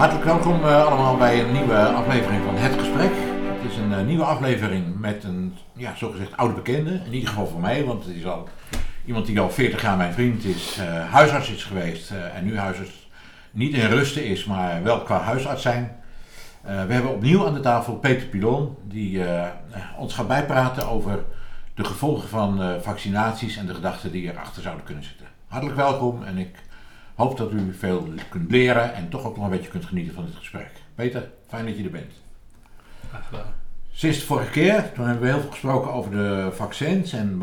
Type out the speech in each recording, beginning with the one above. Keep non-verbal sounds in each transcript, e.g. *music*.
Hartelijk welkom uh, allemaal bij een nieuwe aflevering van Het Gesprek. Het is een uh, nieuwe aflevering met een, ja, zogezegd oude bekende. In ieder geval voor mij, want het is al iemand die al 40 jaar mijn vriend is, uh, huisarts is geweest. en nu huisarts niet in rusten is, maar wel qua huisarts zijn. we hebben opnieuw aan de tafel Peter Pilon, die ons gaat bijpraten over de gevolgen van vaccinaties en de gedachten die erachter zouden kunnen zitten. Hartelijk welkom en ik hoop dat u veel kunt leren en toch ook nog een beetje kunt genieten van dit gesprek. Peter, fijn dat je er bent. Graag gedaan. Sinds de vorige keer, toen hebben we heel veel gesproken over de vaccins. En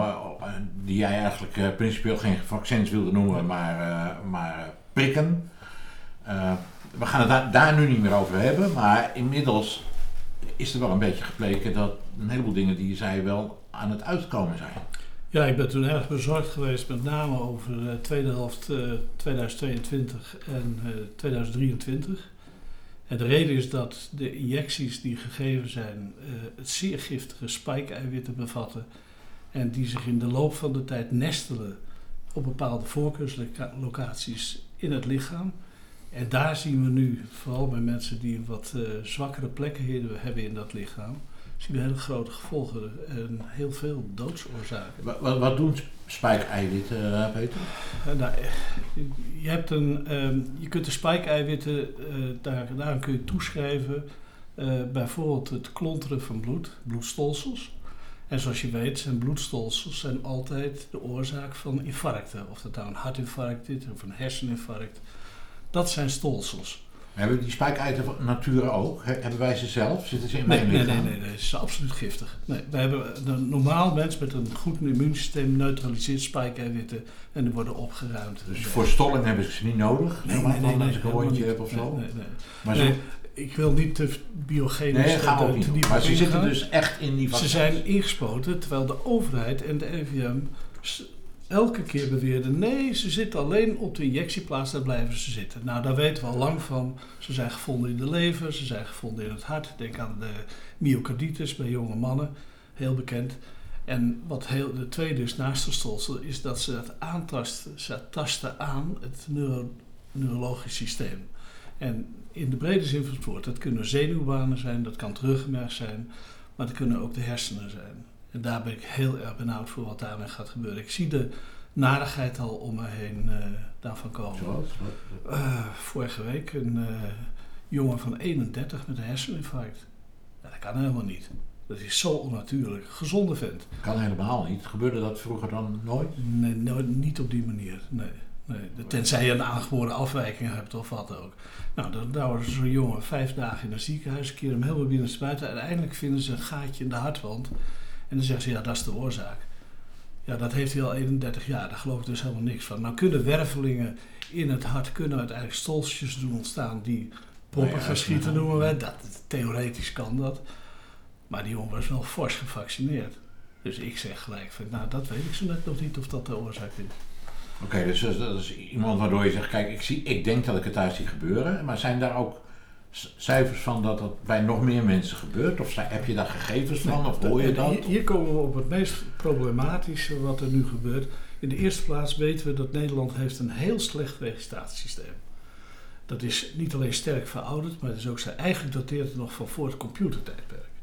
die jij eigenlijk uh, principieel geen vaccins wilde noemen, maar, uh, maar prikken. Uh, we gaan het daar, daar, nu niet meer over hebben. Maar inmiddels is er wel een beetje gebleken dat een heleboel dingen die je zei wel aan het uitkomen zijn. Ja, ik ben toen erg bezorgd geweest, met name over de tweede helft uh, 2022 en uh, 2023. En de reden is dat de injecties die gegeven zijn het zeer giftige spike-eiwitten bevatten en die zich in de loop van de tijd nestelen op bepaalde voorkeurslocaties in het lichaam. En daar zien we nu, vooral bij mensen die wat zwakkere plekken hebben in dat lichaam, zien we hele grote gevolgen en heel veel doodsoorzaken. Wat, wat doen spike-eiwitten, uh, Peter? Uh, nou, je, hebt een, um, je kunt de spike-eiwitten, uh, daar, daaraan kun je toeschrijven bijvoorbeeld het klonteren van bloed, bloedstolsels. En zoals je weet zijn bloedstolsels zijn altijd de oorzaak van infarcten. Of dat nou een hartinfarct is of een herseninfarct. Dat zijn stolsels. Hebben die spijkeiten natuur ook? Hebben wij ze zelf? Zitten ze in nee, nee, nee, nee, nee, ze zijn absoluut giftig. Nee, we hebben een normaal mens met een goed immuunsysteem neutraliseert spijkeiwitten en die worden opgeruimd. Dus voor stolling hebben ze ze niet nodig? Nee, nee, nee, nee, als ik een heb of zo? Nee, nee, Maar zo, ik wil niet te biogenisch... Nee, gaan niet. Maar ze zitten dus echt in die vaccins. Ze zijn ingespoten, terwijl de overheid en de RIVM elke keer beweerden: nee, ze zitten alleen op de injectieplaats, daar blijven ze zitten. Nou, daar weten we al lang van. Ze zijn gevonden in de lever, ze zijn gevonden in het hart. Denk aan de myocarditis bij jonge mannen, heel bekend. En wat heel, de tweede is naast de stolsel, is dat ze het aantasten, ze tasten aan het neuro, neurologisch systeem. En in de brede zin van het woord, dat kunnen zenuwbanen zijn, dat kan het ruggenmerg zijn, maar dat kunnen ook de hersenen zijn. En daar ben ik heel erg benauwd voor wat daarmee gaat gebeuren. Ik zie de narigheid al om me heen uh, daarvan komen. Zoals? Uh, vorige week een uh, jongen van 31 met een herseninfarct. Ja, dat kan helemaal niet. Dat is zo onnatuurlijk. Gezonde vent. Kan helemaal niet. Gebeurde dat vroeger dan nooit? Nee, nooit, niet op die manier. Nee. nee. Tenzij je een aangeboren afwijking hebt of wat ook. Nou, dan, wordt zo'n jongen vijf dagen in een ziekenhuis, keer hem helemaal binnen buiten. Uiteindelijk vinden ze een gaatje in de hartwand. En dan zeggen ze, ja, dat is de oorzaak. Ja, dat heeft hij al 31 jaar, daar geloof ik dus helemaal niks van. Nou kunnen wervelingen in het hart kunnen uiteindelijk stolsjes doen ontstaan die proppen gaan schieten, noemen wij. Dat, theoretisch kan dat. Maar die jongen was wel fors gevaccineerd. Dus ik zeg gelijk, van, nou dat weet ik zo net nog niet of dat de oorzaak is. Oké, dus dat is iemand waardoor je zegt, kijk, ik, zie, ik denk dat ik het thuis zie gebeuren. Maar zijn daar ook cijfers van dat dat bij nog meer mensen gebeurt? Of heb je daar gegevens van of hoor je dat? Hier, komen we op het meest problematische wat er nu gebeurt. In de eerste plaats weten we dat Nederland heeft een heel slecht regislatiesysteem. Dat is niet alleen sterk verouderd, maar het is ook zijn eigenlijk dateert nog van voor het computertijdperk.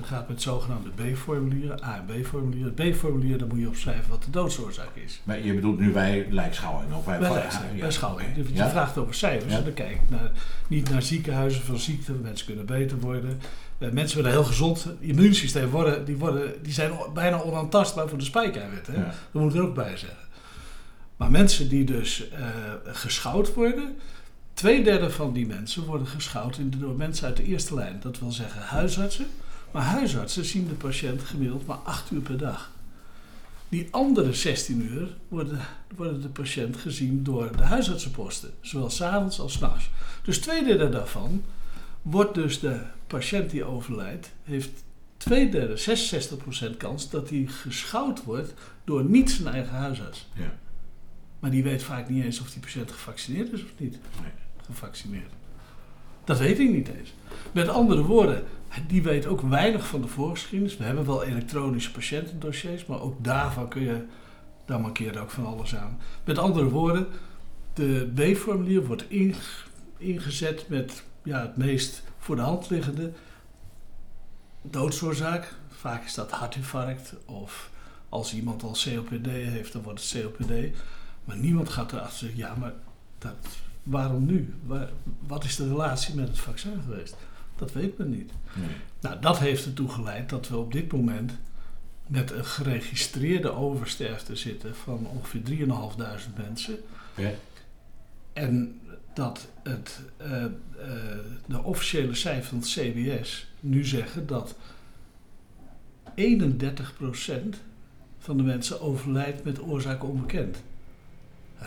Het gaat met zogenaamde B-formulieren, A en B-formulieren. B-formulier, daar moet je opschrijven wat de doodsoorzaak is. Maar je bedoelt nu bij lijkschouwing? Of bij, bij, lijkschouwing, bij schouwing. Je ja? vraagt over cijfers. Ja? Dan kijk ik naar, niet naar ziekenhuizen van ziekte. Mensen kunnen beter worden. Uh, mensen met een heel gezond immuunsysteem worden, die, worden, die zijn bijna onaantastbaar voor de spijkeiwitten. Ja. Dat moet ik er ook bij zeggen. Maar mensen die dus uh, geschouwd worden, twee derde van die mensen worden geschouwd door mensen uit de eerste lijn. Dat wil zeggen huisartsen maar huisartsen zien de patiënt gemiddeld maar 8 uur per dag. Die andere 16 uur worden, worden de patiënt gezien door de huisartsenposten, zowel s'avonds als s'nachts. Dus twee derde daarvan wordt dus de patiënt die overlijdt, heeft twee derde, 66% kans dat hij geschouwd wordt door niet zijn eigen huisarts. Ja. Maar die weet vaak niet eens of die patiënt gevaccineerd is of niet. Nee. Gevaccineerd. Dat weet ik niet eens. Met andere woorden, die weet ook weinig van de voorgeschiedenis. We hebben wel elektronische patiëntendossiers, maar ook daarvan kun je, daar markeert ook van alles aan. Met andere woorden, de B-formulier wordt ingezet met ja, het meest voor de hand liggende. Doodsoorzaak, vaak is dat hartinfarct of als iemand al COPD heeft, dan wordt het COPD. Maar niemand gaat erachter zeggen, ja, maar dat, waarom nu? wat is de relatie met het vaccin geweest? Dat weet men niet. Nee. Nou, dat heeft ertoe geleid dat we op dit moment met een geregistreerde oversterfte zitten van ongeveer 3.500 mensen. Ja. En dat het, uh, uh, de officiële cijfers van het CBS nu zeggen dat 31% van de mensen overlijdt met oorzaak onbekend.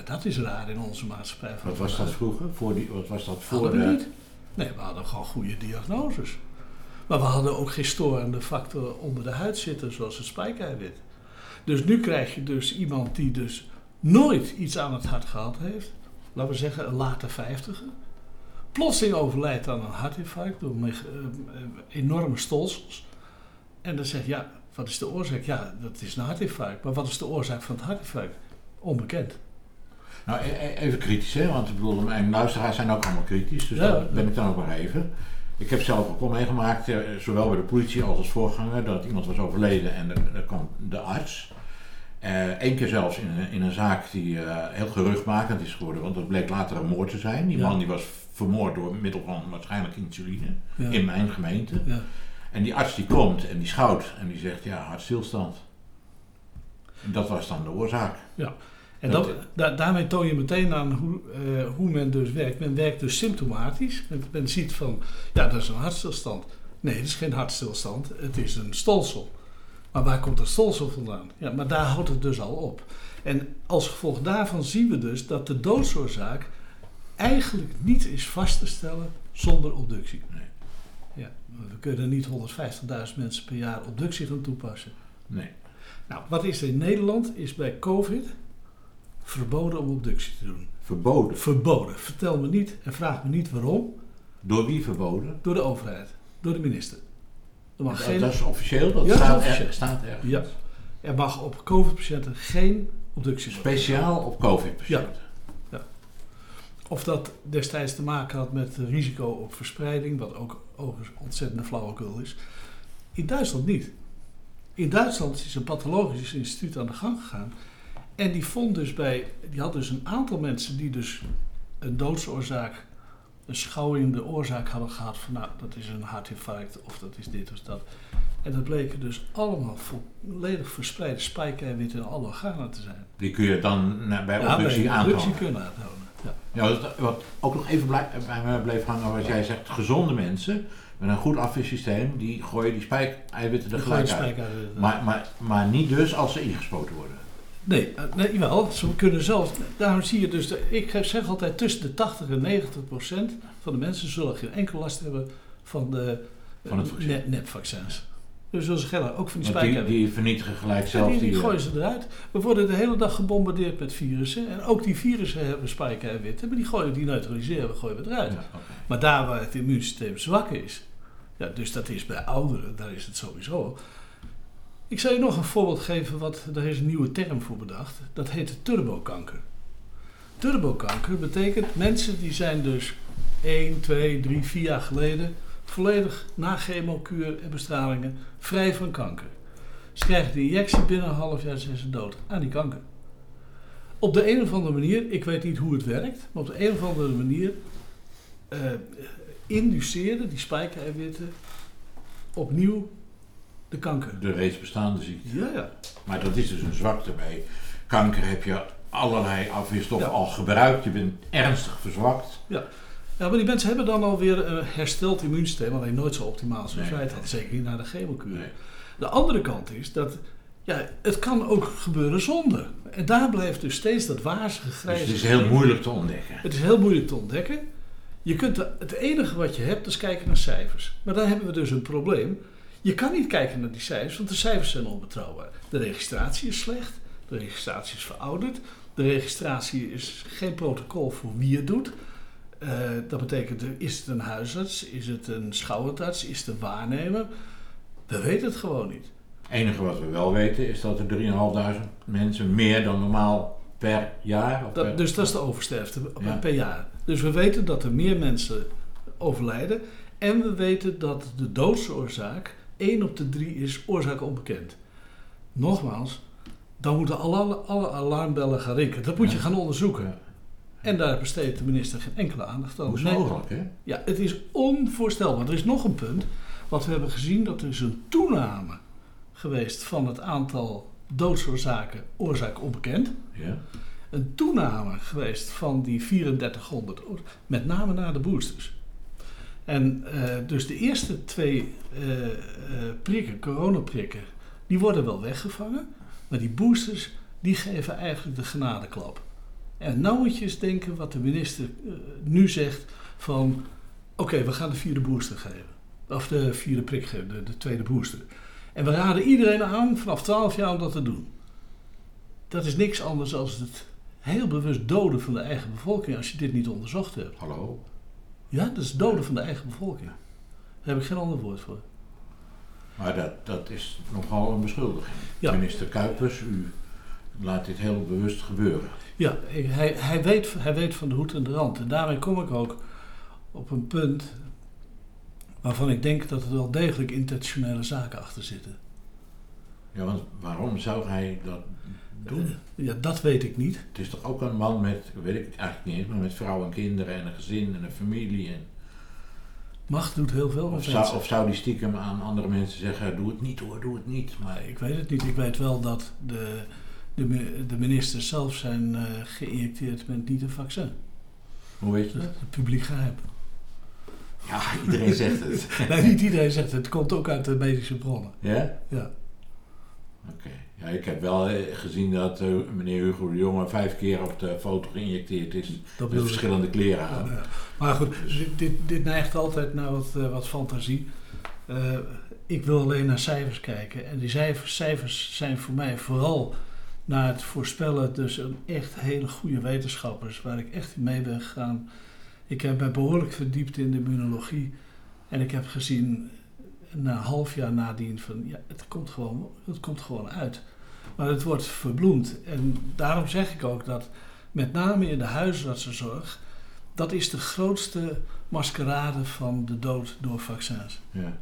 Dat is raar in onze maatschappij. Wat was dat vroeger? Voor die, wat was dat voor? Hadden we niet. Nee, we hadden gewoon goede diagnoses. Maar we hadden ook geen storende factor onder de huid zitten, zoals het spijkeiwit. Dus nu krijg je dus iemand die dus nooit iets aan het hart gehad heeft. Laten we zeggen een late vijftiger. Plotseling overlijdt aan een hartinfarct door uh, enorme stolsels. En dan zeg je, ja, wat is de oorzaak? Ja, dat is een hartinfarct. Maar wat is de oorzaak van het hartinfarct? Onbekend. Nou, e-, e-, even kritisch, hè? want ik bedoel, mijn luisteraars zijn ook allemaal kritisch, dus ja, daar ben ik dan ook maar even. Ik heb zelf ook wel meegemaakt, eh, zowel bij de politie als als voorganger, dat iemand was overleden en dan kwam de arts. Eén eh, keer zelfs in, in, een zaak die uh, heel geruchtmakend is geworden, want dat bleek later een moord te zijn. Die man die was vermoord door middel van waarschijnlijk insuline in mijn gemeente. Ja. En die arts die komt en die schouwt en die zegt ja, hartstilstand. En dat was dan de oorzaak. Ja. En dat, daarmee toon je meteen aan hoe, uh, hoe men dus werkt. Men werkt dus symptomatisch. Men, men, ziet van, ja, dat is een hartstilstand. Nee, het is geen hartstilstand, het is een stolsel. Maar waar komt dat stolsel vandaan? Ja, maar daar houdt het dus al op. En als gevolg daarvan zien we dus dat de doodsoorzaak eigenlijk niet is vast te stellen zonder obductie. Nee. Ja, we kunnen niet 150.000 mensen per jaar obductie gaan toepassen. Nee. Nou, wat is er in Nederland? Is bij COVID verboden om obductie te doen. Verboden? Verboden. Vertel me niet en vraag me niet waarom. Door wie verboden? Door de overheid. Door de minister. Er mag dat, geen... dat is officieel? Dat ja, staat, officieel. Er, staat ergens? Ja. Er mag op COVID-patiënten geen obductie worden. Speciaal op COVID-patiënten? Ja. ja. Of dat destijds te maken had met risico op verspreiding, wat ook overigens ontzettende flauwekul is. In Duitsland niet. In Duitsland is een pathologisch instituut aan de gang gegaan en die vond dus bij, die had dus een aantal mensen die dus een doodsoorzaak, een schouwende oorzaak hadden gehad van nou, dat is een hartinfarct of dat is dit of dat. En dat bleken dus allemaal volledig verspreide spijkeiwitten in alle organen te zijn. Die kun je dan bij ja, obductie aantonen? obductie kunnen aantonen, ja. ja wat ook nog even bij mij bleef hangen, wat jij zegt, gezonde mensen met een goed afweersysteem, die gooien die spijkeiwitten er gelijk uit. Maar, maar, maar niet dus als ze ingespoten worden. Nee, eh, nee wel. Ze kunnen zelfs. Daarom zie je dus. ik zeg altijd tussen de 80 en 90 procent van de mensen zullen geen enkel last hebben van de van het vaccin. nepvaccins. Dus zullen ze geen ook van die spijker die, die, vernietigen gelijk zelf. die, die, gooien ze eruit. We worden de hele dag gebombardeerd met virussen. En ook die virussen hebben spijkerwit. Maar die, gooien, die neutraliseren we, gooien we eruit. Maar daar waar het immuunsysteem zwak is. Ja, dus dat is bij ouderen, daar is het sowieso. Ik zal je nog een voorbeeld geven, wat, daar is een nieuwe term voor bedacht. Dat heet turbokanker. Turbokanker betekent mensen die zijn dus 1, 2, 3, 4 jaar geleden volledig na chemokuur en bestralingen vrij van kanker. Ze krijgen de injectie binnen een half jaar zijn ze dood aan die kanker. Op de een of andere manier, ik weet niet hoe het werkt, maar op de een of andere manier uh, induceren die spijkereiwitten opnieuw de kanker. De reeds bestaande ziekte. Ja, ja. Maar dat is dus een zwakte. Bij kanker heb je allerlei afweerstoffen al gebruikt. Je bent ernstig verzwakt. Ja. Ja, maar die mensen hebben dan alweer een hersteld immuunsysteem, alleen nooit zo optimaal zoals nee, wij het hadden, zeker niet naar de chemokuur. Nee. De andere kant is dat ja, het kan ook gebeuren zonder. En daar blijft dus steeds dat wazige grijze. Dus het is heel moeilijk te ontdekken. Het is heel moeilijk te ontdekken. Je kunt het enige wat je hebt is kijken naar cijfers. Maar dan hebben we dus een probleem. Je kan niet kijken naar die cijfers, want de cijfers zijn onbetrouwbaar. De registratie is slecht, de registratie is verouderd, de registratie is geen protocol voor wie het doet. Uh, dat betekent, is het een huisarts, is het een schouwarts, is het een waarnemer? We weten het gewoon niet. Het enige wat we wel weten is dat er 3.500 mensen meer dan normaal per jaar. Of dat, Dus dat is de oversterfte per jaar. Dus we weten dat er meer mensen overlijden. En we weten dat de doodsoorzaak 1 op de 3 is oorzaak onbekend. Nogmaals, dan moeten alle, alle alarmbellen gaan rinkelen. Dat moet je gaan onderzoeken. En daar besteedt de minister geen enkele aandacht aan. Hoe is mogelijk, hè? Ja, het is onvoorstelbaar. Er is nog een punt. Wat we hebben gezien, dat er is een toename geweest van het aantal doodsoorzaken, oorzaak onbekend. Ja. Een toename geweest van die 3400, met name na de boosters. En uh, dus de eerste twee uh, prikken, coronaprikken, die worden wel weggevangen. Maar die boosters, die geven eigenlijk de genadeklap. En nou moet je denken wat de minister nu zegt van... Oké, we gaan de vierde booster geven. Of de vierde prik geven, de, de tweede booster. En we raden iedereen aan vanaf 12 jaar om dat te doen. Dat is niks anders dan het heel bewust doden van de eigen bevolking als je dit niet onderzocht hebt. Hallo? Ja, dat is doden van de eigen bevolking. Daar heb ik geen ander woord voor. Maar dat, dat is nogal een beschuldiging. Ja. Minister Kuipers, u laat dit heel bewust gebeuren. Ja, hij, hij, weet, hij weet van de hoed en de rand. En daarmee kom ik ook op een punt waarvan ik denk dat er wel degelijk intentionele zaken achter zitten. Ja, want waarom zou hij dat doen? Ja, dat weet ik niet. Het is toch ook een man met, weet ik eigenlijk niet eens, maar met vrouw en kinderen en een gezin en een familie. En... Macht doet heel veel Of zou, of zou die stiekem aan andere mensen zeggen, doe het niet hoor, doe het niet. Maar Ik weet het niet. Ik weet wel dat de, de, de ministers zelf zijn eh, geïnjecteerd met niet een vaccin. hoe weet je Dat het publiek geheim. Ja, iedereen zegt het. *laughs* Nee, niet iedereen zegt het. Het komt ook uit de medische bronnen. Ja? Ja. Oké. Ja, ik heb wel eh, gezien dat eh, meneer Hugo de Jonge vijf keer op de foto geïnjecteerd is. Dat Met ik. verschillende kleren aan. Ja. Maar goed, dit, dit, dit neigt altijd naar wat, eh, wat fantasie. Ik wil alleen naar cijfers kijken. En die cijfers, cijfers zijn voor mij vooral naar het voorspellen. Dus een echt hele goede wetenschappers, waar ik echt mee ben gegaan. Ik heb mij behoorlijk verdiept in de immunologie. En ik heb gezien, een half jaar nadien, van ja, het komt gewoon, het komt gewoon uit. Maar het wordt verbloemd. En daarom zeg ik ook dat met name in de huisartsenzorg dat is de grootste maskerade van de dood door vaccins. Ja.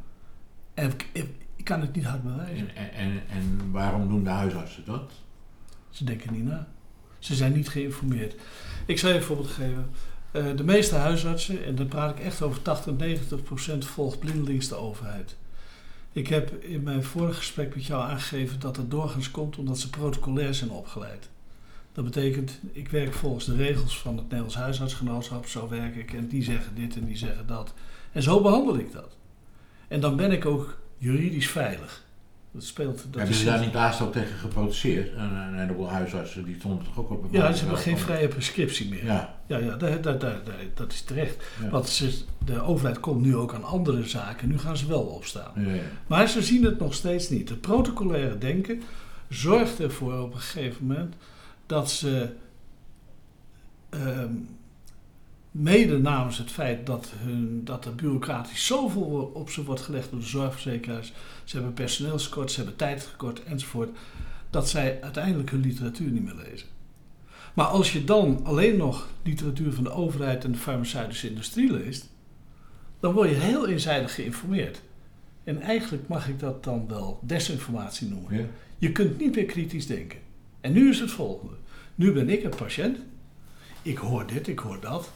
En ik, ik, ik kan het niet hard bewijzen. En, en, en waarom doen de huisartsen dat? Ze denken niet na. Ze zijn niet geïnformeerd. Ik zal je een voorbeeld geven. Eh, de meeste huisartsen, en dan praat ik echt over 80, 90 procent, volgt blindelings de overheid. Ik heb in mijn vorige gesprek met jou aangegeven dat het doorgaans komt omdat ze protocolair zijn opgeleid. Dat betekent, ik werk volgens de regels van het Nederlands Huisartsgenootschap, zo werk ik, en die zeggen dit en die zeggen dat. En zo behandel ik dat. En dan ben ik ook juridisch veilig. Dat speelt. Dat Hebben ze daar niet laatst ook tegen geprotesteerd? Een, een heleboel huisartsen die stonden toch ook op een Ja, ze hebben geen vrije prescriptie meer. Ja, Ja, ja dat, dat, dat, is terecht. ja. Want ze, de overheid komt nu ook aan andere zaken. Nu gaan ze wel opstaan. Ja, ja. Maar ze zien het nog steeds niet. Het protocolaire denken zorgt ervoor op een gegeven moment dat ze ehm, mede namens het feit dat, hun, dat er bureaucratisch zoveel op ze wordt gelegd door de zorgverzekeraars, ze hebben personeelskort, ze hebben tijdtekort enzovoort, dat zij uiteindelijk hun literatuur niet meer lezen. Maar als je dan alleen nog literatuur van de overheid en de farmaceutische industrie leest, dan word je heel eenzijdig geïnformeerd. En eigenlijk mag ik dat dan wel desinformatie noemen. Ja. Je kunt niet meer kritisch denken. En nu is het volgende. Nu ben ik een patiënt. Ik hoor dit, ik hoor dat.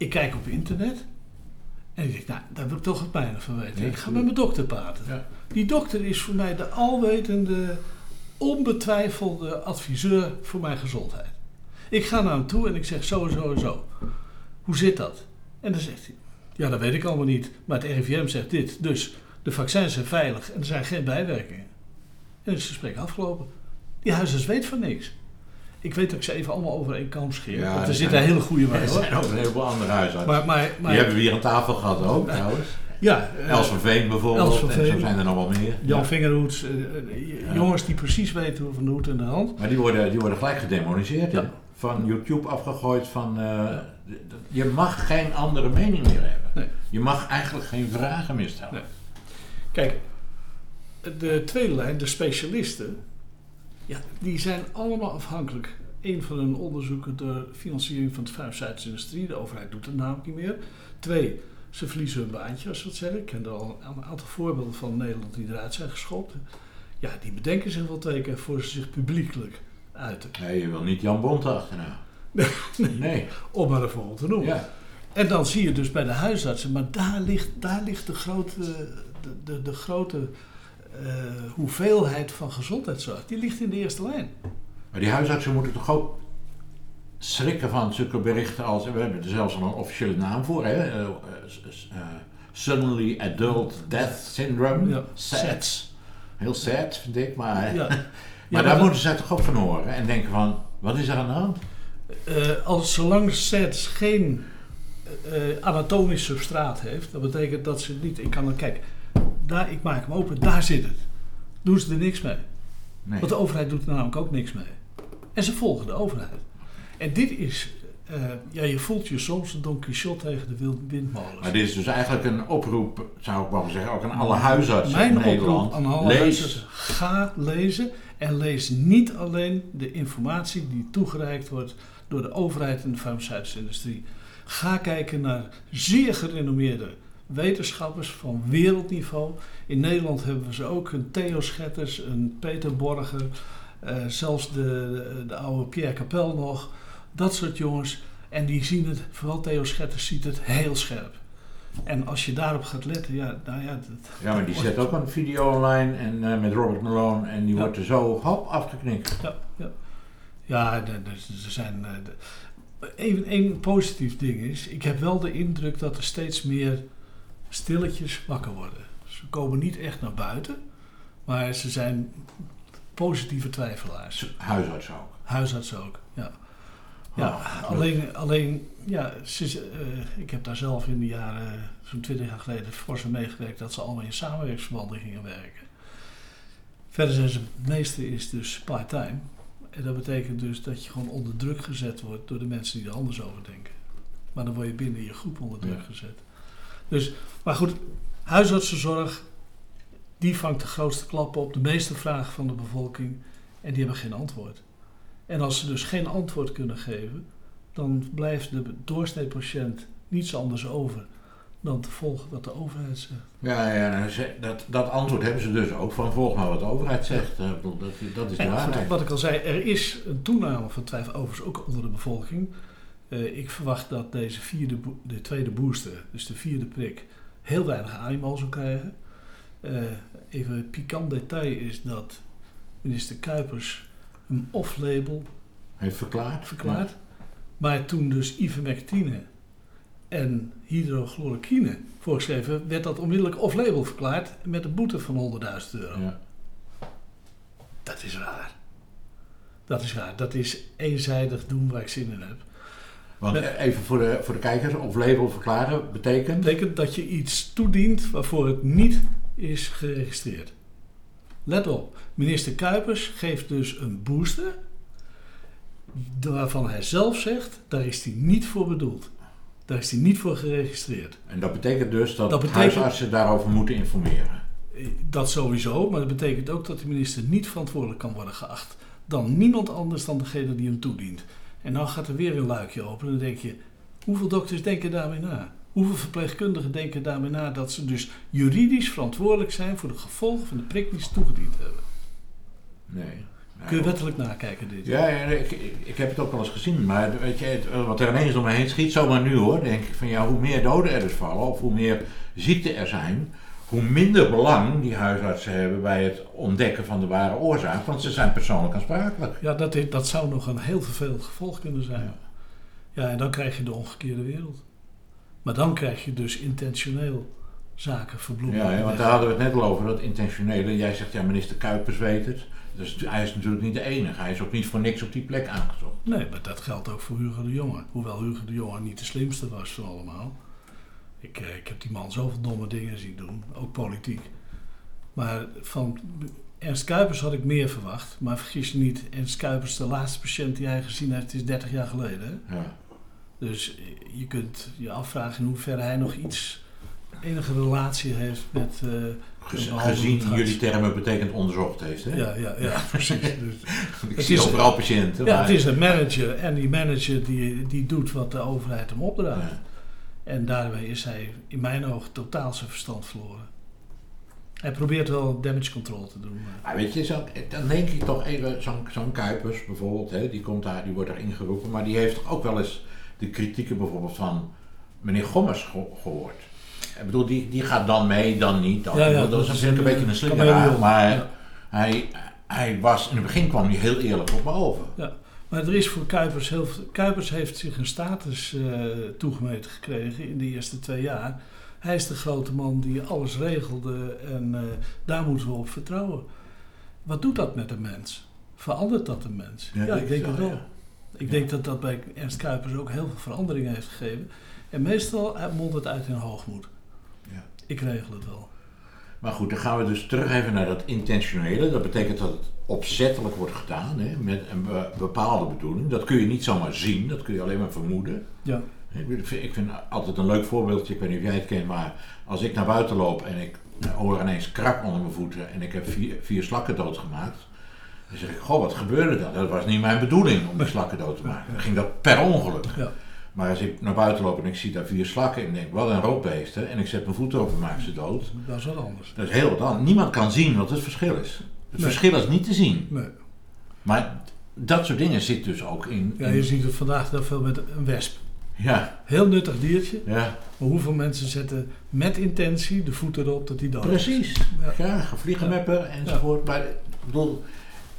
Ik kijk op internet. En ik denk, nou, daar wil ik toch het mijne van weten. Ik ga met mijn dokter praten. Die dokter is voor mij de alwetende, onbetwijfelde adviseur voor mijn gezondheid. Ik ga naar hem toe en ik zeg zo en zo en zo. Hoe zit dat? En dan zegt hij, ja, dat weet ik allemaal niet. Maar het RIVM zegt dit. Dus de vaccins zijn veilig en er zijn geen bijwerkingen. En dan is het gesprek afgelopen. Die huisarts weet van niks. Ik weet dat ik ze even allemaal over één kam scheer. Ja, want er zitten zijn- hele goede bij *laughs* Er zijn ook een heleboel andere huisartsen. Maar, maar, maar Die hebben we hier aan tafel gehad ook trouwens. ja, eh, Els van Veen bijvoorbeeld. En zo zijn er nog wel meer. Jan Ja. Vingerhoeds, eh, eh, jongens die precies weten hoe van de hoed en de hand. Maar die worden, die worden gelijk gedemoniseerd. Ja. Van YouTube afgegooid. Van, je mag geen andere mening meer hebben. Nee. Je mag eigenlijk geen vragen meer stellen. Nee. Kijk, de tweede lijn, de specialisten, ja, die zijn allemaal afhankelijk. Eén van hun onderzoeken door financiering van de farmaceutische industrie. De overheid doet het namelijk niet meer. Twee, Ze verliezen hun baantje, als het zeggen. Ik ken er al een aantal voorbeelden van Nederland die eruit zijn geschopt. Ja, die bedenken zich wel twee keer voor ze zich publiekelijk uiten. Nee, je wil niet Jan Bont achterna. *laughs* nee, nee. Om maar een voorbeeld te noemen. Ja. En dan zie je dus bij de huisartsen, maar daar ligt, daar ligt de grote, de, de, de grote hoeveelheid van gezondheidszorg. Die ligt in de eerste lijn. Maar die huisartsen moeten toch ook schrikken van zulke berichten als, we hebben er zelfs al een officiële naam voor, hè? Uh, uh, suddenly Adult Death Syndrome, ja. SADS. Heel sad, vind ik, maar, ja. *laughs* maar ja, daar moeten zij toch ook van horen en denken van, wat is er aan de hand? als zolang SADS geen anatomisch substraat heeft, dat betekent dat ze niet, ik kan dan, kijk, daar, ik maak hem open, daar zit het. Doen ze er niks mee. Nee. Want de overheid doet er namelijk ook niks mee. En ze volgen de overheid. En dit is, uh, ja, je voelt je soms een Don Quixote tegen de windmolens. Maar dit is dus eigenlijk een oproep, zou ik wel zeggen, ook aan alle huisartsen Mijn in Nederland. aan alle lees. ga lezen en lees niet alleen de informatie die toegereikt wordt door de overheid en de farmaceutische industrie. Ga kijken naar zeer gerenommeerde wetenschappers van wereldniveau. In Nederland hebben we ze ook, een Theo Schetters, een Peter Borger, uh, zelfs de, de, oude Pierre Capel nog. Dat soort jongens. En die zien het, vooral Theo Schetters ziet het heel scherp. En als je daarop gaat letten, ja, nou ja... Dat, ja, maar die zet ook een video online en, uh, met Robert Malone en die wordt er zo hop afgeknikt. Ja, ja. ja er, er zijn... Uh, een positief ding is, ik heb wel de indruk dat er steeds meer stilletjes wakker worden. Ze komen niet echt naar buiten, maar ze zijn positieve twijfelaars. Huisarts ook. Huisarts ook, ja. Ja, oh, alleen, alleen ja, ze, uh, ik heb daar zelf in de jaren, zo'n twintig jaar geleden, fors aan meegewerkt dat ze allemaal in samenwerkingsverbanden gingen werken. Verder zijn ze, het meeste is dus part-time. En dat betekent dus dat je gewoon onder druk gezet wordt door de mensen die er anders over denken. Maar dan word je binnen je groep onder druk gezet. Dus, maar goed, huisartsenzorg, die vangt de grootste klappen op de meeste vragen van de bevolking en die hebben geen antwoord. En als ze dus geen antwoord kunnen geven, dan blijft de doorsnee-patiënt niets anders over dan te volgen wat de overheid zegt. Ja, ja nou, dat, dat antwoord hebben ze dus ook van volg maar wat de overheid zegt. Dat, dat is de waarheid. Wat ik al zei, er is een toename van twijfel, overigens ook onder de bevolking. Uh, ik verwacht dat deze vierde, de tweede booster, dus de vierde prik, heel weinig animo zal krijgen. Uh, even een pikant detail is dat minister Kuipers een off-label heeft verklaard. verklaard. Maar toen dus ivermectine en hydrochloroquine voorgeschreven, werd dat onmiddellijk off-label verklaard met een boete van 100.000 euro. Ja. Dat is raar. Dat is raar. Dat is eenzijdig doen waar ik zin in heb. Want even voor de, voor de kijkers, of label verklaren betekent? Betekent dat je iets toedient waarvoor het niet is geregistreerd. Let op, minister Kuipers geeft dus een booster waarvan hij zelf zegt, daar is hij niet voor bedoeld. Daar is hij niet voor geregistreerd. En dat betekent dus dat, dat huisartsen daarover moeten informeren? Dat sowieso, maar dat betekent ook dat de minister niet verantwoordelijk kan worden geacht dan niemand anders dan degene die hem toedient. En dan gaat er weer een luikje open en dan denk je, hoeveel dokters denken daarmee na? Hoeveel verpleegkundigen denken daarmee na dat ze dus juridisch verantwoordelijk zijn voor de gevolgen van de prik die ze toegediend hebben? Nee. Kun je wettelijk nakijken dit? Ja, ja ik, ik, heb het ook wel eens gezien. Maar weet je, wat er ineens om me heen schiet, zomaar nu hoor, denk ik van ja, hoe meer doden er dus vallen of hoe meer ziekten er zijn, hoe minder belang die huisartsen hebben bij het ontdekken van de ware oorzaak, want ze zijn persoonlijk aansprakelijk. Ja, dat, dat zou nog een heel vervelend gevolg kunnen zijn. Ja. ja, en dan krijg je de omgekeerde wereld. Maar dan krijg je dus intentioneel zaken verbloemen. Ja, want daar hadden we het net al over, dat intentionele. Jij zegt, ja, minister Kuipers weet het. Dus hij is natuurlijk niet de enige. Hij is ook niet voor niks op die plek aangezocht. Nee, maar dat geldt ook voor Hugo de Jonge. Hoewel Hugo de Jonge niet de slimste was van allemaal. Ik, eh, ik heb die man zoveel domme dingen zien doen, ook politiek. Maar van Ernst Kuipers had ik meer verwacht. Maar vergis je niet, Ernst Kuipers, de laatste patiënt die hij gezien heeft, is 30 jaar geleden. Ja. Dus je kunt je afvragen in hoeverre hij nog iets, enige relatie heeft met. Uh, Gezien jullie termen betekent onderzocht heeft. Hè? Ja, ja, ja, precies. *laughs* Dus, ik het zie is, overal patiënten. Ja, het is een manager en die manager die, die doet wat de overheid hem opdraagt. En daarbij is hij in mijn ogen totaal zijn verstand verloren. Hij probeert wel damage control te doen. Maar weet je, zo, dan denk ik toch even, zo'n zo'n Kuipers bijvoorbeeld, hè, die, komt daar, die wordt daar ingeroepen, maar die heeft toch ook wel eens de kritieken bijvoorbeeld van meneer Gommers gehoord. Ik bedoel, die, die gaat dan mee, dan niet. Dan. Ja, ja, dat is dat is natuurlijk een een- beetje een slingeraar, maar Ja. hij, hij was, in het begin kwam hij heel eerlijk op me over. Ja, maar er is voor Kuipers heel veel. Kuipers heeft zich een status eh, toegemeten gekregen in de eerste twee jaar. Hij is de grote man die alles regelde en eh, daar moeten we op vertrouwen. Wat doet dat met een mens? Verandert dat een mens? Ja, ik denk het wel. ja. Ik Ja. denk dat dat bij Ernst Kuipers ook heel veel veranderingen heeft gegeven. En meestal mondt het uit in hoogmoed. Ja. Ik regel het wel. Maar goed, dan gaan we dus terug even naar dat intentionele. Dat betekent dat het opzettelijk wordt gedaan, hè, met een be- bepaalde bedoeling. Dat kun je niet zomaar zien, dat kun je alleen maar vermoeden. Ja, Ik vind- Ik vind altijd een leuk voorbeeldje, ik weet niet of jij het kent, maar als ik naar buiten loop en ik hoor ineens krak onder mijn voeten en ik heb vier, vier slakken doodgemaakt, dan zeg ik, goh, wat gebeurde dat? Dat was niet mijn bedoeling om die slakken dood te maken. Dan ging dat per ongeluk. ja, Maar als ik naar buiten loop en ik zie daar vier slakken en ik denk, wat een roodbeesten, en ik zet mijn voet erop en maak ze dood, dat is wat anders. dat is heel wat anders. Niemand kan zien wat het verschil is. Het Nee. verschil is niet te zien. Nee. Maar dat soort dingen zit dus ook in. Ja, je ziet het vandaag heel veel met een wesp. ja, Heel nuttig diertje. ja, Maar hoeveel mensen zetten met intentie de voet erop dat die dood precies. Ja. Ja, gevliegenmepper enzovoort. Maar ik bedoel,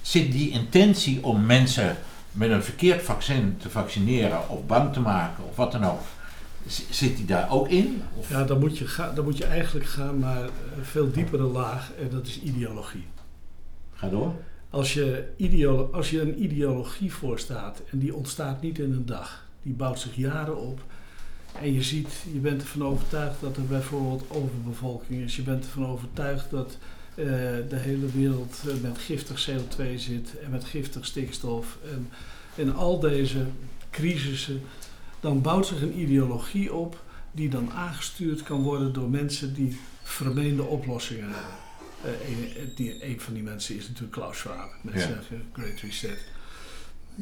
zit die intentie om mensen met een verkeerd vaccin te vaccineren of bang te maken of wat dan ook, zit die daar ook in? Of, Ja, dan moet, je ga, dan moet je eigenlijk gaan naar een veel diepere laag en dat is ideologie. Ga door. Als je, ideolo als je een ideologie voorstaat en die ontstaat niet in een dag, die bouwt zich jaren op. En je ziet, je bent ervan overtuigd dat er bijvoorbeeld overbevolking is. Je bent ervan overtuigd dat eh, de hele wereld eh, met giftig CO2 zit en met giftig stikstof. En, en al deze crisissen, dan bouwt zich een ideologie op die dan aangestuurd kan worden door mensen die vermeende oplossingen hebben. Eh, een, die, een van die mensen is natuurlijk Klaus Schwab. Ja. zijn Great Reset.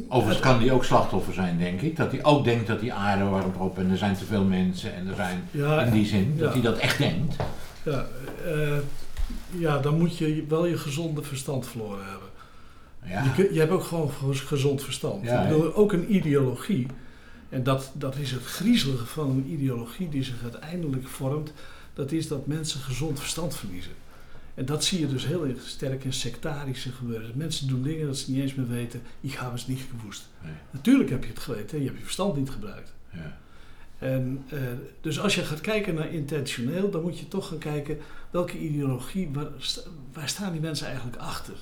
Overigens kan die ook slachtoffer zijn, denk ik. Dat hij ook denkt dat die aarde warmt op en er zijn te veel mensen en er zijn Ja, in die zin, dat hij dat echt denkt. ja, ja, dan moet je wel je gezonde verstand verloren hebben. Ja. Je, kun- je hebt ook gewoon ge- gezond verstand. Ja, ik bedoel, ook een ideologie. En dat, dat is het griezelige van een ideologie die zich uiteindelijk vormt. Dat is dat mensen gezond verstand verliezen. En dat zie je dus heel erg sterk in sectarische gebeuren. Mensen doen dingen dat ze niet eens meer weten. Ik ga eens niet. Nee. Natuurlijk heb je het geweten. Je hebt je verstand niet gebruikt. Ja. En, eh, dus als je gaat kijken naar intentioneel, dan moet je toch gaan kijken welke ideologie, waar, waar staan die mensen eigenlijk achter?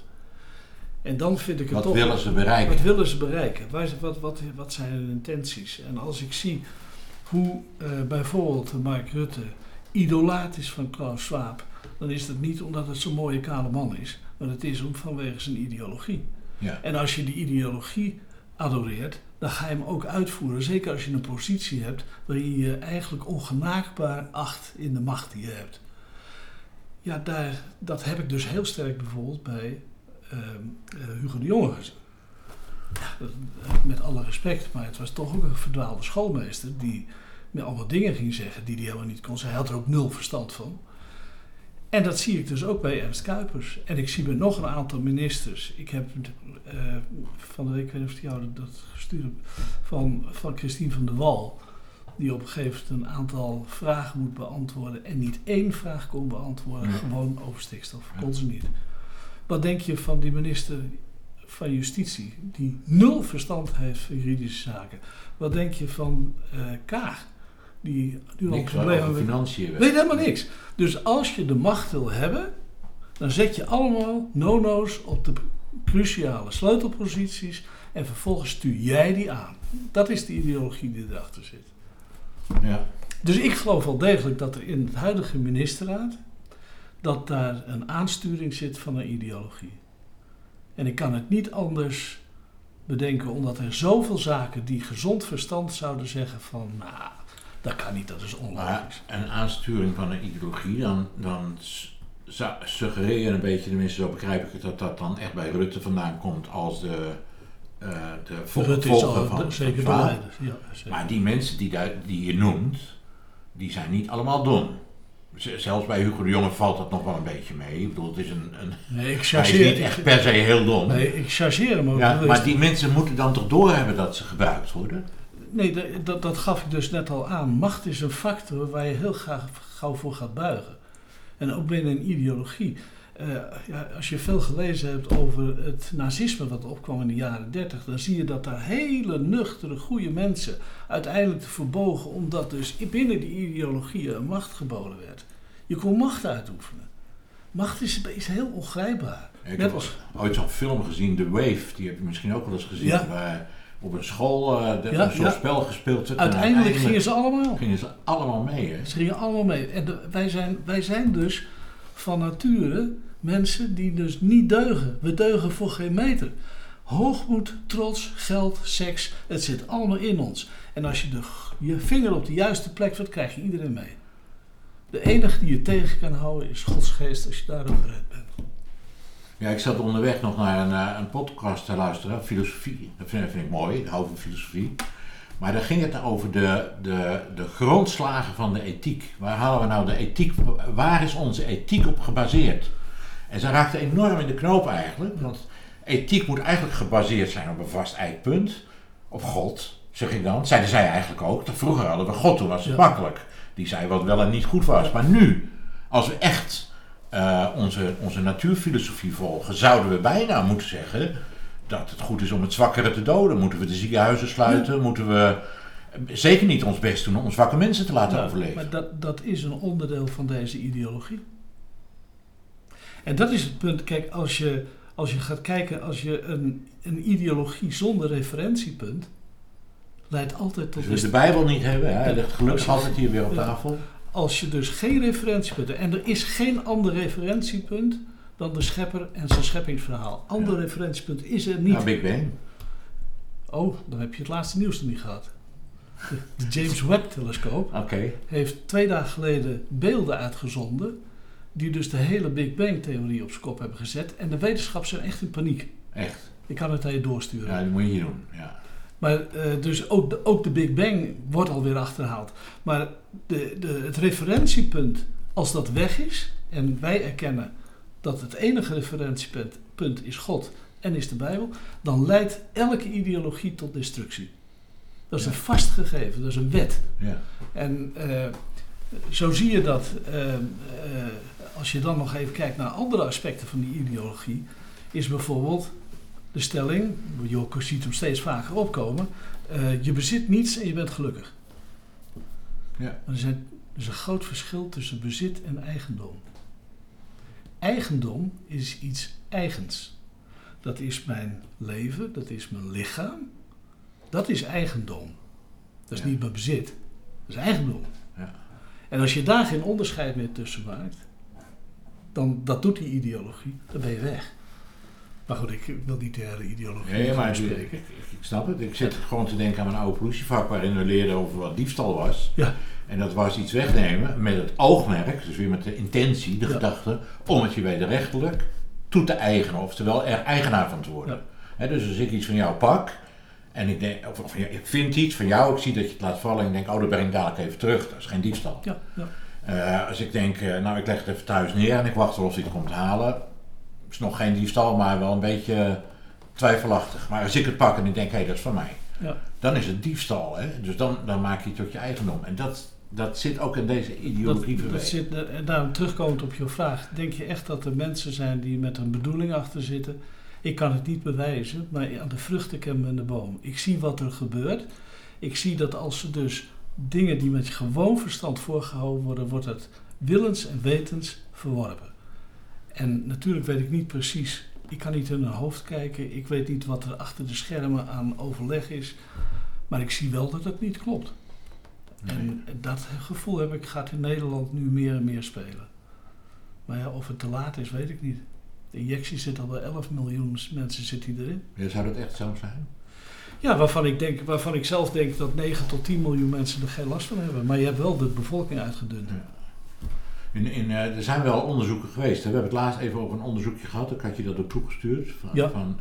En dan vind ik het Wat toch. willen ze bereiken? Wat willen ze bereiken? Waar, wat, wat, wat zijn hun intenties? En als ik zie hoe eh, bijvoorbeeld Mark Rutte idolaat is van Klaus Schwab, dan is dat niet omdat het zo'n mooie kale man is, maar het is om vanwege zijn ideologie. Ja. En als je die ideologie adoreert, dan ga je hem ook uitvoeren. Zeker als je een positie hebt waarin je eigenlijk ongenaakbaar acht in de macht die je hebt. Ja, daar, dat heb ik dus heel sterk bijvoorbeeld bij ehm, eh, Hugo de Jonge gezien. Dat- met alle respect, maar het was toch ook een verdwaalde schoolmeester die met allemaal dingen ging zeggen die hij helemaal niet kon. Hij had er ook nul verstand van. En dat zie ik dus ook bij Ernst Kuipers. En ik zie bij nog een aantal ministers. Ik heb eh, van de week, ik weet niet of die jou dat gestuurd van, van Christine van der Wal. Die op een gegeven moment een aantal vragen moet beantwoorden. En niet één vraag kon beantwoorden, Ja. gewoon over stikstof. Kon ze niet. Wat denk je van die minister van Justitie, die nul verstand heeft van juridische zaken? Wat denk je van Kaag, die al Niks problemen financiën. weet. Weet helemaal niks. Dus als je de macht wil hebben, dan zet je allemaal no-no's op de cruciale sleutelposities en vervolgens stuur jij die aan. Dat is de ideologie die erachter zit. Ja. Dus ik geloof wel degelijk dat er in het huidige ministerraad dat daar een aansturing zit van een ideologie. En ik kan het niet anders bedenken, omdat er zoveel zaken die gezond verstand zouden zeggen van, nou, dat kan niet, dat is Maar onlogisch. een aansturing van een ideologie, dan, dan je een beetje, tenminste zo begrijp ik het, dat dat dan echt bij Rutte vandaan komt als de, eh de vol- Rutte is al van, de- zeker de leider. Ja, zeker. Maar die mensen die, daar, die je noemt, die zijn niet allemaal dom. Zelfs bij Hugo de Jonge valt dat nog wel een beetje mee. Ik bedoel, het is een, een nee, ik hij is niet echt per se heel dom. Nee, ik chargeer hem ook. Ja, maar die mensen moeten dan toch doorhebben dat ze gebruikt worden? Nee, dat, dat gaf ik dus net al aan. Macht is een factor waar je heel graag gauw voor gaat buigen. En ook binnen een ideologie. Uh, ja, als je veel gelezen hebt over het nazisme wat opkwam in de jaren 30, dan zie je dat daar hele nuchtere, goede mensen uiteindelijk te verbogen, omdat dus binnen die ideologieën een macht geboden werd. Je kon macht uitoefenen. Macht is, is heel ongrijpbaar. ik heb als... ooit zo'n film gezien, The Wave, die heb je misschien ook wel eens gezien. Ja. Waar op een school uh, ja, een soort spel gespeeld. Uiteindelijk, uiteindelijk, gingen ze allemaal. Gingen ze allemaal mee. Hè? Ze gingen allemaal mee. En de, wij, zijn, wij zijn dus van nature mensen die dus niet deugen. We deugen voor geen meter. Hoogmoed, trots, geld, seks, het zit allemaal in ons. En als je de, je vinger op de juiste plek zet, krijg je iedereen mee. De enige die je tegen kan houden is Gods geest als je daarop gered bent. Ja, ik zat onderweg nog naar een, eh, een podcast te luisteren, filosofie. Dat vind, vind ik mooi, hou van filosofie. Maar daar ging het over de, de, de grondslagen van de ethiek. Waar halen we nou de ethiek? Waar is onze ethiek op gebaseerd? En ze raakte enorm in de knoop eigenlijk. Want ethiek moet eigenlijk gebaseerd zijn op een vast eikpunt. Op God, zeg ik dan. Zeiden zij eigenlijk ook. Vroeger hadden we God, toen was het makkelijk. Die zei wat wel en niet goed was. Maar nu, als we echt uh, onze, onze natuurfilosofie volgen, zouden we bijna moeten zeggen dat het goed is om het zwakkere te doden. Moeten we de ziekenhuizen sluiten? Moeten we zeker niet ons best doen om zwakke mensen te laten overleven? Maar dat, dat is een onderdeel van deze ideologie. En dat is het punt. Kijk, als je, als je gaat kijken, als je een, een ideologie zonder referentiepunt leidt altijd tot. Dus we de Bijbel niet hebben, hè? ligt gelukkig altijd hier weer op tafel. Als je dus geen referentiepunten, en er is geen ander referentiepunt dan de schepper en zijn scheppingsverhaal. Ander ja. referentiepunt is er niet. Nou, Big Bang. Oh, dan heb je het laatste nieuws nog niet gehad. De, James Webb-telescoop okay. heeft twee dagen geleden beelden uitgezonden. die dus de hele Big Bang-theorie op zijn kop hebben gezet. En de wetenschappers zijn echt in paniek. Echt? Ik kan het aan je doorsturen. Ja, dat moet je hier doen. Ja. Maar uh, dus ook de, ook de Big Bang wordt alweer achterhaald. Maar de, de, het referentiepunt, als dat weg is en wij erkennen dat het enige referentiepunt punt is God en is de Bijbel, dan leidt elke ideologie tot destructie. Dat is een vast gegeven, dat is een wet. Ja. En uh, zo zie je dat uh, als je dan nog even kijkt naar andere aspecten van die ideologie, is bijvoorbeeld de stelling, je ziet hem steeds vaker opkomen, uh, je bezit niets en je bent gelukkig. Ja. Er, zijn, er is een groot verschil tussen bezit en eigendom. Eigendom is iets eigens. Dat is mijn leven, dat is mijn lichaam. Dat is eigendom. Dat is niet mijn bezit. Dat is eigendom. Ja. En als je daar geen onderscheid meer tussen maakt, dan dat doet die ideologie, dan ben je weg. Maar goed, ik wil niet de hele ideologie nee, maar spreken. Ik, ik, ik, snap het. Ik zit gewoon te denken aan mijn oude politievak waarin we leerden over wat diefstal was. Ja. En dat was iets wegnemen met het oogmerk, dus weer met de intentie, de gedachte, om het je wederrechtelijk toe te eigenen, oftewel er eigenaar van te worden. dus als ik iets van jou pak en ik, denk, of, of, ik vind iets van jou, ik zie dat je het laat vallen en ik denk, oh, dat breng ik dadelijk even terug. Dat is geen diefstal. Ja, ja. Uh, als ik denk, uh, nou, ik leg het even thuis neer en ik wacht wel of hij het komt halen, is nog geen diefstal, maar wel een beetje twijfelachtig. Maar als ik het pak en ik denk, hé, hey, dat is van mij, ja. dan is het diefstal. Hè? Dus dan, dan maak je het tot je eigendom. En dat, dat zit ook in deze ideologie dat, dat zit, daarom terugkomend op je vraag, denk je echt dat er mensen zijn die met een bedoeling achter zitten? Ik kan het niet bewijzen, maar aan de vruchten ken men de boom. Ik zie wat er gebeurt. Ik zie dat als ze dus dingen die met gewoon verstand voorgehouden worden, wordt het willens en wetens verworpen. En natuurlijk weet ik niet precies, ik kan niet in hun hoofd kijken, ik weet niet wat er achter de schermen aan overleg is, maar ik zie wel dat het niet klopt. En dat gevoel heb ik, gaat in Nederland nu meer en meer spelen. Maar ja, of het te laat is, weet ik niet. De injectie zit al bij 11 miljoen mensen zit die erin. Ja, zou dat echt zo zijn? Ja, waarvan ik, denk, waarvan ik zelf denk dat 9 tot 10 miljoen mensen er geen last van hebben. Maar je hebt wel de bevolking uitgedund. Ja. In, in, uh, er zijn wel onderzoeken geweest. Hè? We hebben het laatst even over een onderzoekje gehad. Ik had je dat ook toegestuurd. Van, ja. van,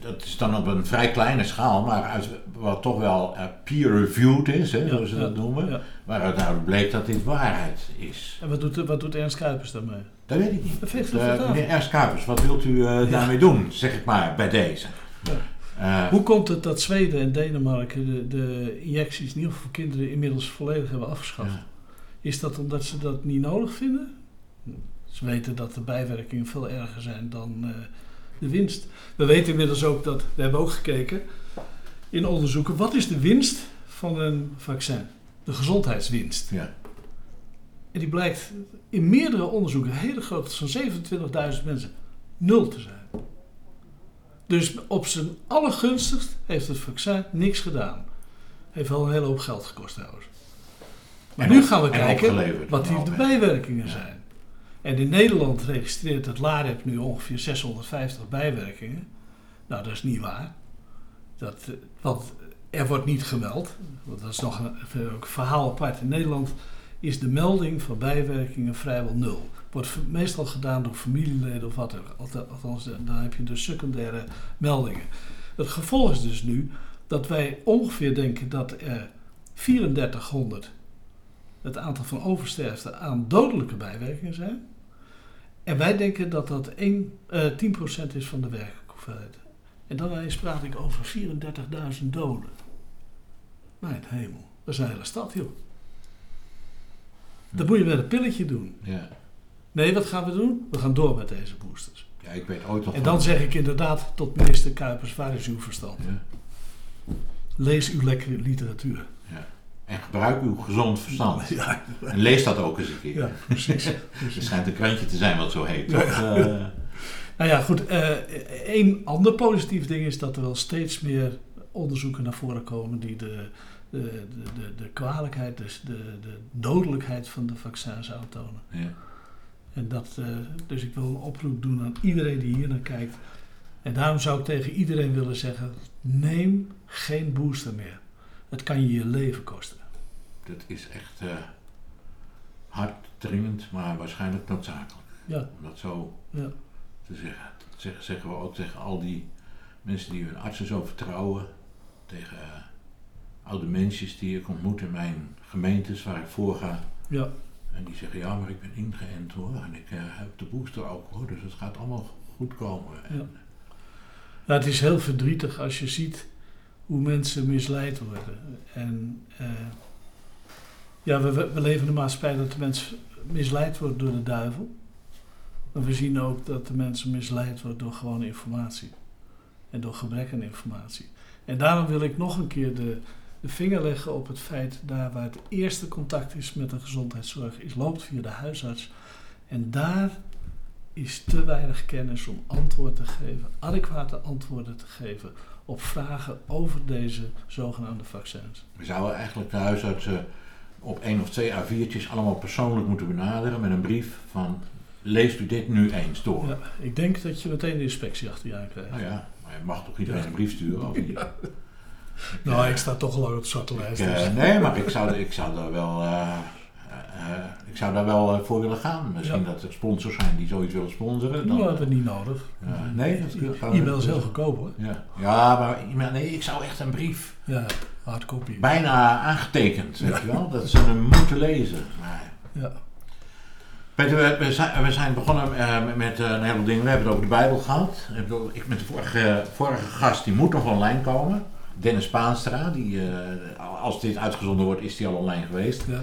dat is dan op een vrij kleine schaal, maar uit wat toch wel uh, peer-reviewed is, hè, zoals ze dat noemen. Ja. Waaruit nou bleek dat dit waarheid is. En wat doet, wat doet Ernst Kuipers daarmee? Dat weet ik niet. Dat meneer Ernst Kuipers, wat wilt u daarmee doen, zeg ik maar, bij deze? Hoe komt het dat Zweden en Denemarken de, de injecties, in ieder geval voor kinderen, inmiddels volledig hebben afgeschaft? Is dat omdat ze dat niet nodig vinden? Ze weten dat de bijwerkingen veel erger zijn dan uh, de winst. We weten inmiddels ook dat, we hebben ook gekeken in onderzoeken, wat is de winst van een vaccin? De gezondheidswinst. Ja. En die blijkt in meerdere onderzoeken, hele grote, van 27.000 mensen, nul te zijn. Dus op zijn allergunstigst heeft het vaccin niks gedaan. Heeft wel een hele hoop geld gekost trouwens. Maar nu gaan we kijken wat die de bijwerkingen zijn. En in Nederland registreert het LAREP nu ongeveer 650 bijwerkingen. Nou, dat is niet waar. Dat, eh, want er wordt niet gemeld. Dat is nog een, een verhaal apart. In Nederland is de melding van bijwerkingen vrijwel nul. Wordt meestal gedaan door familieleden of wat dan Althans, dan heb je de secundaire meldingen. Het gevolg is dus nu dat wij ongeveer denken dat er 3400 het aantal van oversterften aan dodelijke bijwerkingen zijn. En wij denken dat dat 1, uh, 10% is van de werkhoeveelheid. En dan praat ik over 34.000 doden. Mijn hemel, dat is een hele stad, joh. Dat moet je met een pilletje doen. Ja. Nee, wat gaan we doen? We gaan door met deze boosters. Ja, ik weet ooit nog. En dan zeg ik inderdaad tot minister Kuipers: waar is uw verstand? Ja. Lees uw lekkere literatuur. En gebruik uw gezond verstand. *laughs* Ja. En lees dat ook eens een keer. Ja, precies. *laughs* Er schijnt een krantje te zijn wat zo heet. Ja. Uh, nou ja, goed. Uh, een ander positief ding is dat er wel steeds meer onderzoeken naar voren komen die de, de, de, de, de kwalijkheid, dus de, de dodelijkheid van de vaccins aantonen. Ja. En dat, uh, dus ik wil een oproep doen aan iedereen die hier naar kijkt. En daarom zou ik tegen iedereen willen zeggen: neem geen booster meer. Het kan je je leven kosten. Dat is echt uh, harddringend, maar waarschijnlijk noodzakelijk. Ja. Om dat zo ja. te zeggen. Dat zeggen, we ook tegen al die mensen die hun artsen zo vertrouwen. Tegen uh, oude mensen die ik ontmoet in mijn gemeentes waar ik voor ga. Ja. En die zeggen, ja, maar ik ben ingeënt hoor. En ik uh, heb de booster ook hoor. Dus het gaat allemaal goed komen. Ja. Nou, het is heel verdrietig als je ziet hoe mensen misleid worden. En uh, ja, we, we leven in maatschappij dat de mens misleid wordt door de duivel. Maar we zien ook dat de mensen misleid worden door gewone informatie. En door gebrek aan informatie. En daarom wil ik nog een keer de, de vinger leggen op het feit, daar waar het eerste contact is met de gezondheidszorg, is loopt via de huisarts. En daar is te weinig kennis om antwoord te geven, adequate antwoorden te geven op vragen over deze zogenaamde vaccins. We zouden eigenlijk de huisartsen op één of twee A4'tjes allemaal persoonlijk moeten benaderen met een brief van leest u dit nu eens door. Ja, ik denk dat je meteen de inspectie achter je aan krijgt. Nou ja, maar je mag toch iedereen een brief sturen? Of niet? *laughs* nou, ik sta toch al op de zwarte lijst. Dus. Uh, nee, maar ik zou, ik zou daar wel, uh, ik zou daar wel voor willen gaan. Misschien dat er sponsors zijn die zoiets willen sponsoren. Dan, dat is niet nodig. nee, dat E-mail is heel goedkoop hoor. Ja, ja maar nee, ik zou echt een brief. Ja, hardcopy. Bijna aangetekend, weet je wel. Dat ze hem moeten lezen. Maar, ja. Peter, we, zijn, we zijn begonnen met een heleboel dingen. We hebben het over de Bijbel gehad. Ik met de vorige, vorige gast, die moet nog online komen. Dennis Paanstra, die, als dit uitgezonden wordt, is die al online geweest. Ja.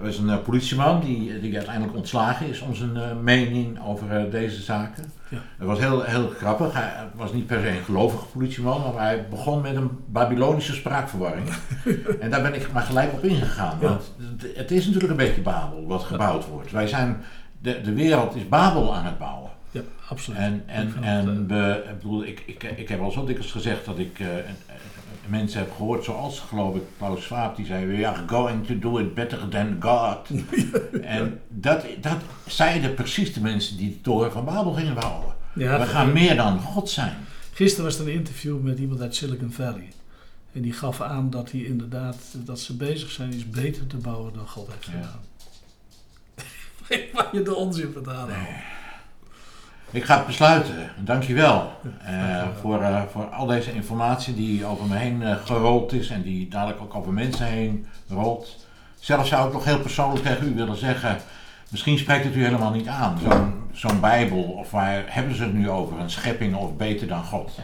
Er is een uh, politieman die, die uiteindelijk ontslagen is om zijn uh, mening over deze zaken. Ja. Dat was heel, heel grappig. Hij was niet per se een gelovige politieman, maar hij begon met een Babylonische spraakverwarring. *laughs* en daar ben ik maar gelijk op ingegaan. Ja. Want het is natuurlijk een beetje Babel wat gebouwd wordt. Wij zijn, de, de wereld is Babel aan het bouwen. Ja, absoluut. En, en, en we, ik, bedoel, ik, ik, ik heb al zo dikwijls gezegd dat ik mensen heb gehoord, zoals geloof ik Paulus Schwab, die zei, we are going to do it better than God. *laughs* en dat, dat zeiden precies de mensen die de toren van Babel gingen bouwen. Ja, we gaan meer dan God zijn. Gisteren was er een interview met iemand uit Silicon Valley. En die gaf aan dat hij inderdaad, dat ze bezig zijn iets beter te bouwen dan God heeft gedaan. Ja. *laughs* Waar je de onzin vandaan haalt. Ik ga het besluiten. Dankjewel uh, voor, uh, voor al deze informatie die over me heen uh, gerold is en die dadelijk ook over mensen heen rolt. Zelf zou ik nog heel persoonlijk tegen u willen zeggen, misschien spreekt het u helemaal niet aan. Zo'n zo'n Bijbel, of waar hebben ze het nu over? Een schepping of beter dan God?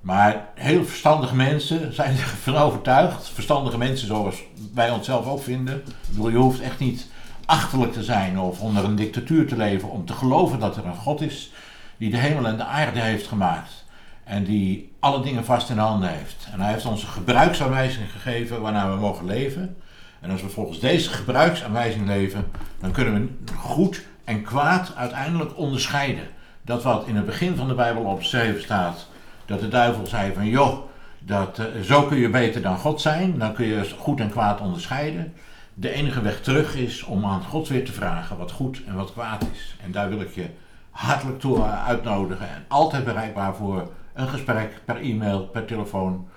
Maar heel verstandige mensen zijn *laughs* ervan overtuigd. Verstandige mensen zoals wij onszelf ook vinden. Ik bedoel, je hoeft echt niet achterlijk te zijn of onder een dictatuur te leven om te geloven dat er een God is die de hemel en de aarde heeft gemaakt. En die alle dingen vast in handen heeft. En hij heeft ons een gebruiksaanwijzing gegeven waarnaar we mogen leven. En als we volgens deze gebruiksaanwijzing leven, dan kunnen we goed en kwaad uiteindelijk onderscheiden. Dat wat in het begin van de Bijbel opgeschreven staat, dat de duivel zei van joh, dat, uh, zo kun je beter dan God zijn, dan kun je goed en kwaad onderscheiden. De enige weg terug is om aan God weer te vragen wat goed en wat kwaad is. En daar wil ik je hartelijk toe uitnodigen en altijd bereikbaar voor een gesprek per e-mail, per telefoon.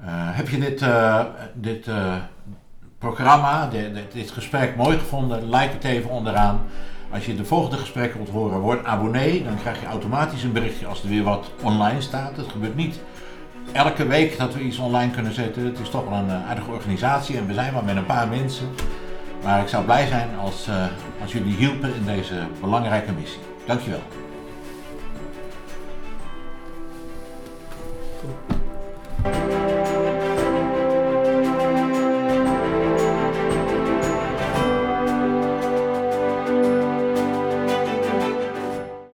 Uh, heb je dit, uh, dit programma, dit, dit gesprek mooi gevonden? Like het even onderaan. Als je de volgende gesprekken wilt horen, word abonnee. Dan krijg je automatisch een berichtje als er weer wat online staat. Dat gebeurt niet elke week dat we iets online kunnen zetten. Het is toch wel een eh, aardige organisatie en we zijn maar met een paar mensen. Maar ik zou blij zijn als, eh, als jullie hielpen in deze belangrijke missie. Dankjewel. wel.